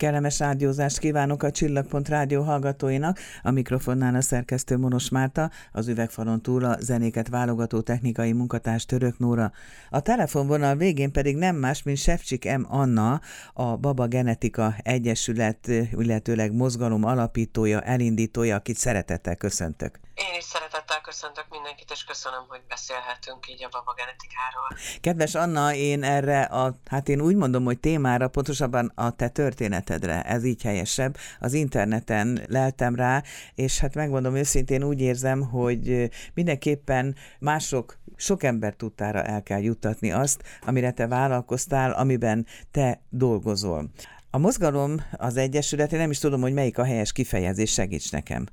Kellemes ágyózást kívánok a Csillagpont rádió hallgatóinak, a mikrofonnál a szerkesztő Monos Márta, az üvegfalon túl a zenéket válogató technikai munkatárs Török Nóra. A telefonvonal végén pedig nem más, mint Sefcsik M. Anna, a Baba Genetika Egyesület, illetőleg mozgalom alapítója, elindítója, akit szeretettel köszöntök. Én is szeretettel köszöntök mindenkit, és köszönöm, hogy beszélhetünk így a baba genetikáról. Kedves Anna, én erre a, hát én úgy mondom, hogy témára, pontosabban a te történetedre, ez így helyesebb, az interneten leltem rá, és hát megmondom őszintén úgy érzem, hogy mindenképpen mások sok ember tudtára el kell juttatni azt, amire te vállalkoztál, amiben te dolgozol. A mozgalom az Egyesület, én nem is tudom, hogy melyik a helyes kifejezés, segíts nekem.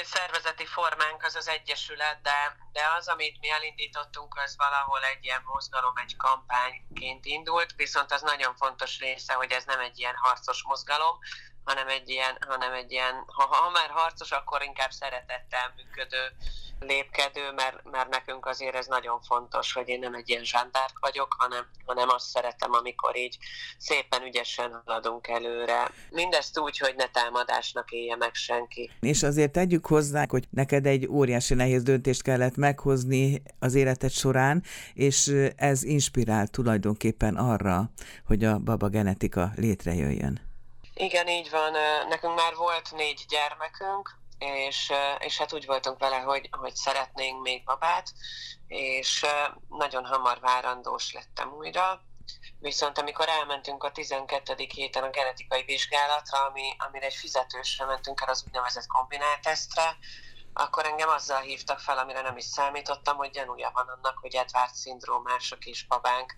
Civil szervezeti formánk az az Egyesület, de, de az, amit mi elindítottunk, az valahol egy ilyen mozgalom, egy kampányként indult, viszont az nagyon fontos része, hogy ez nem egy ilyen harcos mozgalom, hanem egy ilyen, hanem egy ilyen ha, ha már harcos, akkor inkább szeretettel működő lépkedő, mert, mert nekünk azért ez nagyon fontos, hogy én nem egy ilyen zsándárk vagyok, hanem, hanem azt szeretem, amikor így szépen ügyesen haladunk előre. Mindezt úgy, hogy ne támadásnak élje meg senki. És azért tegyük hozzá, hogy neked egy óriási nehéz döntést kellett meghozni az életed során, és ez inspirál tulajdonképpen arra, hogy a baba genetika létrejöjjön. Igen, így van. Nekünk már volt négy gyermekünk, és, és hát úgy voltunk vele, hogy, hogy szeretnénk még babát, és nagyon hamar várandós lettem újra, Viszont amikor elmentünk a 12. héten a genetikai vizsgálatra, ami, amire egy fizetősre mentünk el az úgynevezett kombinált tesztre, akkor engem azzal hívtak fel, amire nem is számítottam, hogy gyanúja van annak, hogy Edward szindrómás a kisbabánk.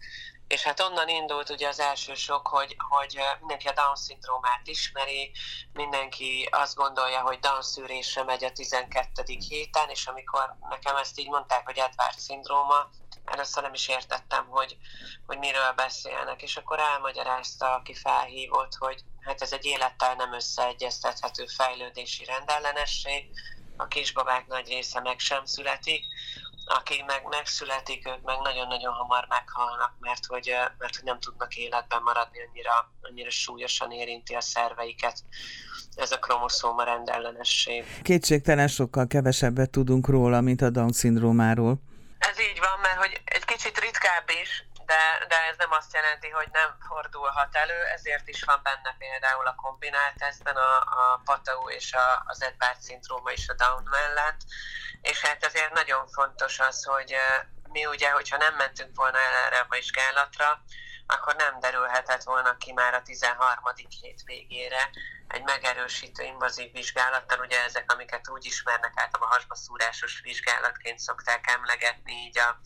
És hát onnan indult ugye az első sok, hogy, hogy mindenki a Down-szindrómát ismeri, mindenki azt gondolja, hogy Down szűrésre megy a 12. héten, és amikor nekem ezt így mondták, hogy Edward szindróma, először nem is értettem, hogy, hogy miről beszélnek, és akkor elmagyarázta, aki felhívott, hogy hát ez egy élettel nem összeegyeztethető fejlődési rendellenesség, a kisbabák nagy része meg sem születik, aki meg megszületik, ők meg nagyon-nagyon hamar meghalnak, mert hogy, mert hogy nem tudnak életben maradni, annyira, annyira súlyosan érinti a szerveiket ez a kromoszóma rendellenesség. Kétségtelen sokkal kevesebbet tudunk róla, mint a Down-szindrómáról. Ez így van, mert hogy egy kicsit ritkább is, de, de ez nem azt jelenti, hogy nem fordulhat elő, ezért is van benne például a kombinált tesztben a, a PATAU és a, az Edward szindróma is a Down mellett, és hát ezért nagyon fontos az, hogy mi ugye, hogyha nem mentünk volna el erre a vizsgálatra, akkor nem derülhetett volna ki már a 13. hét végére egy megerősítő invazív vizsgálattal, ugye ezek, amiket úgy ismernek általában a hasbaszúrásos vizsgálatként szokták emlegetni így a,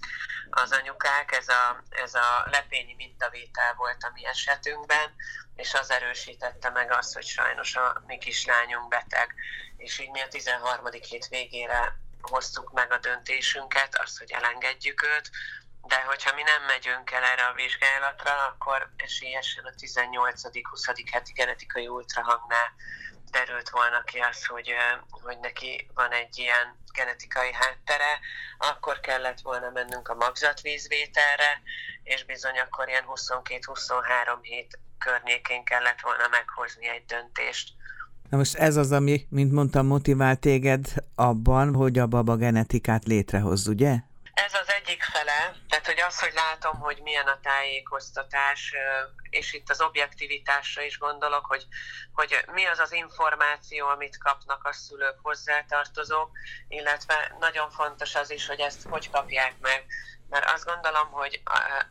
az anyukák, ez a, ez a lepényi mintavétel volt a mi esetünkben, és az erősítette meg azt, hogy sajnos a mi kislányunk beteg, és így mi a 13. hét végére hoztuk meg a döntésünket, azt, hogy elengedjük őt, de hogyha mi nem megyünk el erre a vizsgálatra, akkor esélyesen a 18.-20. heti genetikai ultrahangnál derült volna ki az, hogy, hogy neki van egy ilyen genetikai háttere, akkor kellett volna mennünk a magzatvízvételre, és bizony akkor ilyen 22-23 hét környékén kellett volna meghozni egy döntést. Na most ez az, ami, mint mondtam, motivál téged abban, hogy a baba genetikát létrehoz, ugye? Ez az egyik fele, tehát hogy az, hogy látom, hogy milyen a tájékoztatás, és itt az objektivitásra is gondolok, hogy, hogy mi az az információ, amit kapnak a szülők hozzátartozók, illetve nagyon fontos az is, hogy ezt hogy kapják meg. Mert azt gondolom, hogy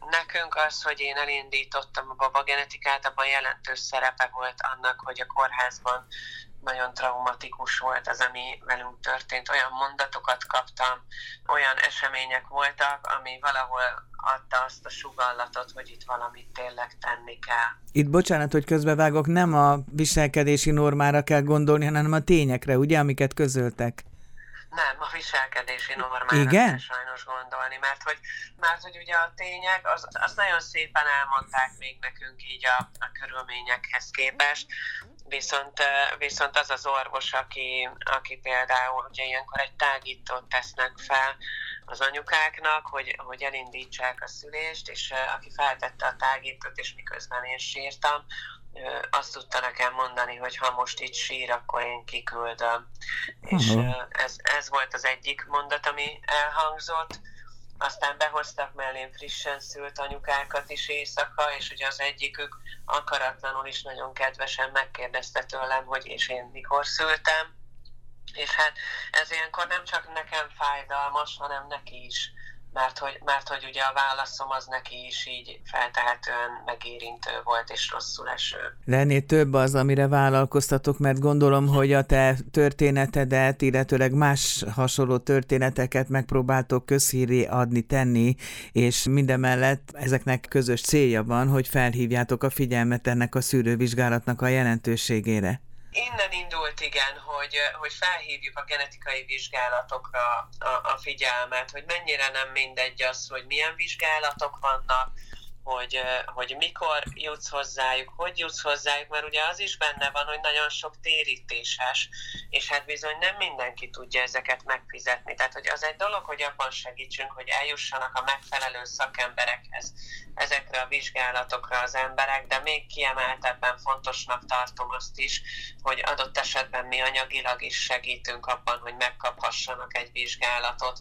nekünk az, hogy én elindítottam a babagenetikát, abban jelentős szerepe volt annak, hogy a kórházban nagyon traumatikus volt az, ami velünk történt. Olyan mondatokat kaptam, olyan események voltak, ami valahol adta azt a sugallatot, hogy itt valamit tényleg tenni kell. Itt bocsánat, hogy közbevágok, nem a viselkedési normára kell gondolni, hanem a tényekre, ugye, amiket közöltek. Nem, a viselkedési normára Igen? kell sajnos gondolni, mert hogy, mert hogy ugye a tények, az, az nagyon szépen elmondták még nekünk így a, a körülményekhez képest, viszont, viszont az az orvos, aki, aki például ugye ilyenkor egy tágítót tesznek fel, az anyukáknak, hogy, hogy elindítsák a szülést, és aki feltette a tágítót, és miközben én sírtam, azt tudta nekem mondani, hogy ha most itt sír, akkor én kiküldöm. Uh-huh. És ez, ez volt az egyik mondat, ami elhangzott. Aztán behoztak mellém frissen szült anyukákat is éjszaka, és ugye az egyikük akaratlanul is nagyon kedvesen megkérdezte tőlem, hogy és én mikor szültem. És hát ez ilyenkor nem csak nekem fájdalmas, hanem neki is mert hogy, mert hogy ugye a válaszom az neki is így feltehetően megérintő volt és rosszul eső. Lenné több az, amire vállalkoztatok, mert gondolom, hogy a te történetedet, illetőleg más hasonló történeteket megpróbáltok közhíré adni, tenni, és mindemellett ezeknek közös célja van, hogy felhívjátok a figyelmet ennek a szűrővizsgálatnak a jelentőségére innen indult igen, hogy, hogy felhívjuk a genetikai vizsgálatokra a, a figyelmet, hogy mennyire nem mindegy az, hogy milyen vizsgálatok vannak, hogy, hogy mikor jutsz hozzájuk, hogy jutsz hozzájuk, mert ugye az is benne van, hogy nagyon sok térítéses, és hát bizony nem mindenki tudja ezeket megfizetni. Tehát, hogy az egy dolog, hogy abban segítsünk, hogy eljussanak a megfelelő szakemberekhez ezekre a vizsgálatokra az emberek, de még kiemeltebben fontosnak tartom azt is, hogy adott esetben mi anyagilag is segítünk abban, hogy megkaphassanak egy vizsgálatot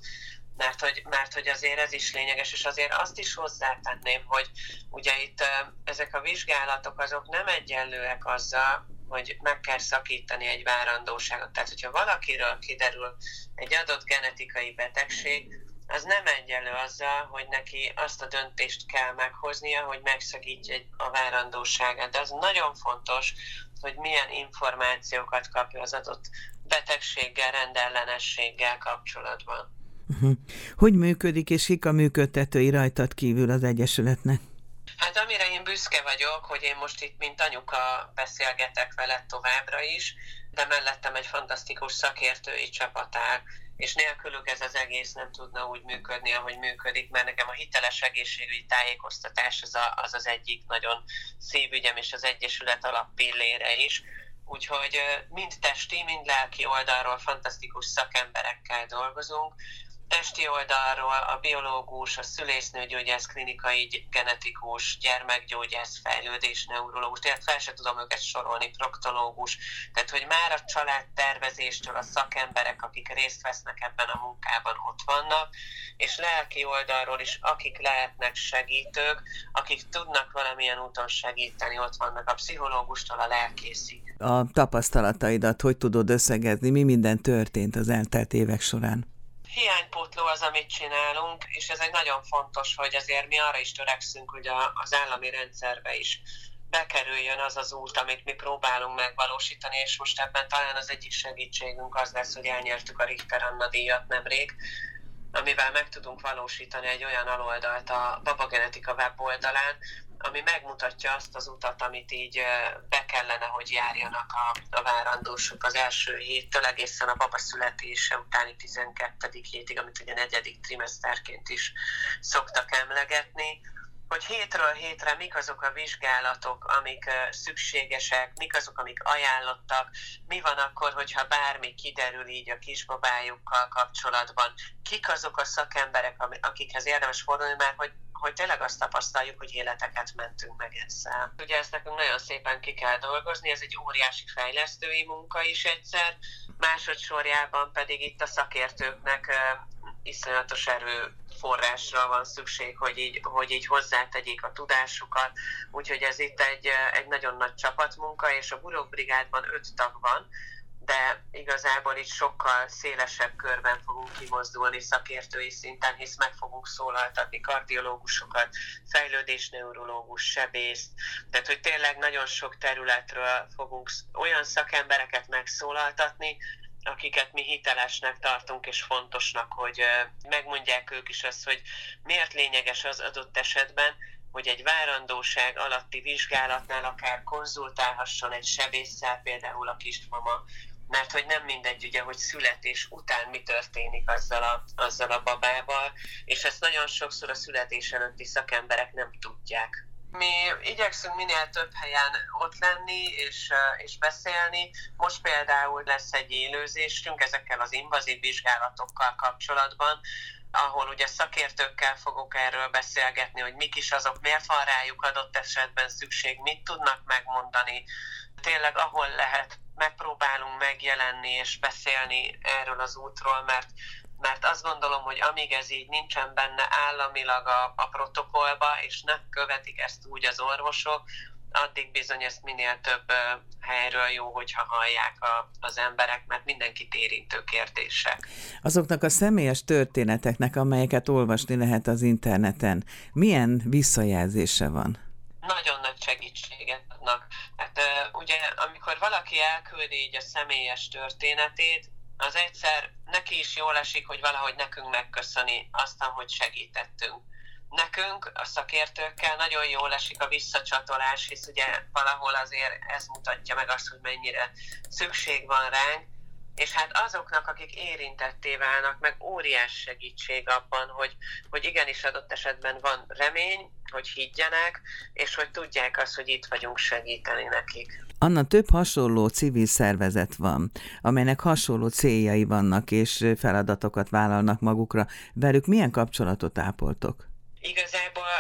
mert hogy, mert hogy azért ez is lényeges, és azért azt is hozzátenném, hogy ugye itt ezek a vizsgálatok azok nem egyenlőek azzal, hogy meg kell szakítani egy várandóságot. Tehát, hogyha valakiről kiderül egy adott genetikai betegség, az nem egyenlő azzal, hogy neki azt a döntést kell meghoznia, hogy megszakítja a várandóságát. De az nagyon fontos, hogy milyen információkat kapja az adott betegséggel, rendellenességgel kapcsolatban. Uh-huh. Hogy működik, és kik a működtetői rajtad kívül az Egyesületnek? Hát amire én büszke vagyok, hogy én most itt mint anyuka beszélgetek veled továbbra is, de mellettem egy fantasztikus szakértői csapat áll, és nélkülük ez az egész nem tudna úgy működni, ahogy működik, mert nekem a hiteles egészségügyi tájékoztatás az, a, az az egyik nagyon szívügyem, és az Egyesület alappillére is. Úgyhogy mind testi, mind lelki oldalról fantasztikus szakemberekkel dolgozunk, testi oldalról a biológus, a szülésznőgyógyász, klinikai genetikus, gyermekgyógyász, fejlődés, neurológus, tehát fel se tudom őket sorolni, proktológus, tehát hogy már a családtervezéstől a szakemberek, akik részt vesznek ebben a munkában ott vannak, és lelki oldalról is, akik lehetnek segítők, akik tudnak valamilyen úton segíteni, ott vannak a pszichológustól a lelkészig. A tapasztalataidat hogy tudod összegezni, mi minden történt az eltelt évek során? Hiánypótló az, amit csinálunk, és ez egy nagyon fontos, hogy azért mi arra is törekszünk, hogy a, az állami rendszerbe is bekerüljön az az út, amit mi próbálunk megvalósítani, és most ebben talán az egyik segítségünk az lesz, hogy elnyertük a Richter Anna díjat nemrég, amivel meg tudunk valósítani egy olyan aloldalt a Babagenetika weboldalán, ami megmutatja azt az utat, amit így be kellene, hogy járjanak a, a várandósok az első héttől egészen a baba születése utáni 12. hétig, amit ugye negyedik trimeszterként is szoktak emlegetni hogy hétről hétre mik azok a vizsgálatok, amik szükségesek, mik azok, amik ajánlottak, mi van akkor, hogyha bármi kiderül így a kisbabájukkal kapcsolatban, kik azok a szakemberek, akikhez érdemes fordulni, mert hogy hogy tényleg azt tapasztaljuk, hogy életeket mentünk meg ezzel. Ugye ezt nekünk nagyon szépen ki kell dolgozni, ez egy óriási fejlesztői munka is egyszer, másodszorjában pedig itt a szakértőknek iszonyatos erő forrásra van szükség, hogy így, hogy így hozzátegyék a tudásukat. Úgyhogy ez itt egy, egy nagyon nagy csapatmunka, és a Buróbrigádban öt tag van, de igazából itt sokkal szélesebb körben fogunk kimozdulni szakértői szinten, hisz meg fogunk szólaltatni kardiológusokat, fejlődésneurológus, sebészt, tehát hogy tényleg nagyon sok területről fogunk olyan szakembereket megszólaltatni, akiket mi hitelesnek tartunk és fontosnak, hogy megmondják ők is azt, hogy miért lényeges az adott esetben, hogy egy várandóság alatti vizsgálatnál akár konzultálhasson egy sebésszel, például a kismama, mert hogy nem mindegy ugye, hogy születés után mi történik azzal a, azzal a babával, és ezt nagyon sokszor a születés előtti szakemberek nem tudják. Mi igyekszünk minél több helyen ott lenni és, és beszélni. Most például lesz egy élőzésünk ezekkel az invazív vizsgálatokkal kapcsolatban, ahol ugye szakértőkkel fogok erről beszélgetni, hogy mik is azok, miért van rájuk adott esetben szükség, mit tudnak megmondani. Tényleg ahol lehet, megpróbálunk megjelenni és beszélni erről az útról, mert mert azt gondolom, hogy amíg ez így nincsen benne államilag a, a protokollba, és nem követik ezt úgy az orvosok, addig bizony ezt minél több helyről jó, hogyha hallják a, az emberek, mert mindenkit érintő kérdések. Azoknak a személyes történeteknek, amelyeket olvasni lehet az interneten, milyen visszajelzése van? Nagyon nagy segítséget ugye, amikor valaki elküldi így a személyes történetét, az egyszer neki is jól esik, hogy valahogy nekünk megköszöni azt, hogy segítettünk. Nekünk, a szakértőkkel nagyon jól esik a visszacsatolás, hisz ugye valahol azért ez mutatja meg azt, hogy mennyire szükség van ránk, és hát azoknak, akik érintetté válnak, meg óriás segítség abban, hogy, hogy igenis adott esetben van remény, hogy higgyenek, és hogy tudják azt, hogy itt vagyunk segíteni nekik. Anna, több hasonló civil szervezet van, amelynek hasonló céljai vannak, és feladatokat vállalnak magukra. Velük milyen kapcsolatot ápoltok? igazából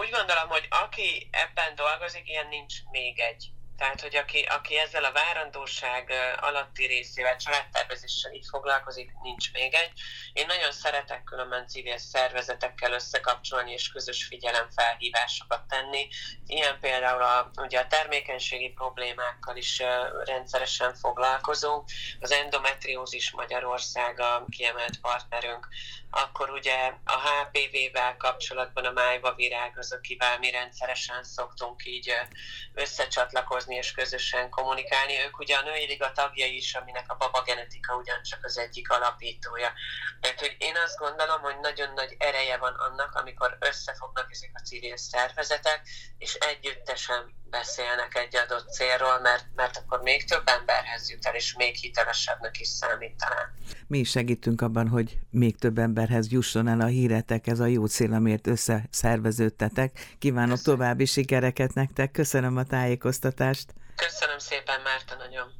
úgy gondolom, hogy aki ebben dolgozik, ilyen nincs még egy. Tehát, hogy aki, aki ezzel a várandóság alatti részével, családtervezéssel így foglalkozik, nincs még egy. Én nagyon szeretek különben civil szervezetekkel összekapcsolni és közös figyelemfelhívásokat tenni. Ilyen például a, ugye a termékenységi problémákkal is rendszeresen foglalkozunk. Az endometriózis Magyarország a kiemelt partnerünk. Akkor ugye a HPV-vel kapcsolatban a májva virág az, akivel mi rendszeresen szoktunk így összecsatlakozni találkozni és közösen kommunikálni. Ők ugye a női liga tagjai is, aminek a baba genetika ugyancsak az egyik alapítója. Tehát, hogy én azt gondolom, hogy nagyon nagy ereje van annak, amikor összefognak ezek a civil szervezetek, és együttesen beszélnek egy adott célról, mert, mert akkor még több emberhez jut el, és még hitelesebbnek is számít talán. Mi is segítünk abban, hogy még több emberhez jusson el a híretek, ez a jó cél, amiért összeszerveződtetek. Kívánok Köszönöm. további sikereket nektek, köszönöm a tájékoztatást. Köszönöm szépen, Márta, nagyon.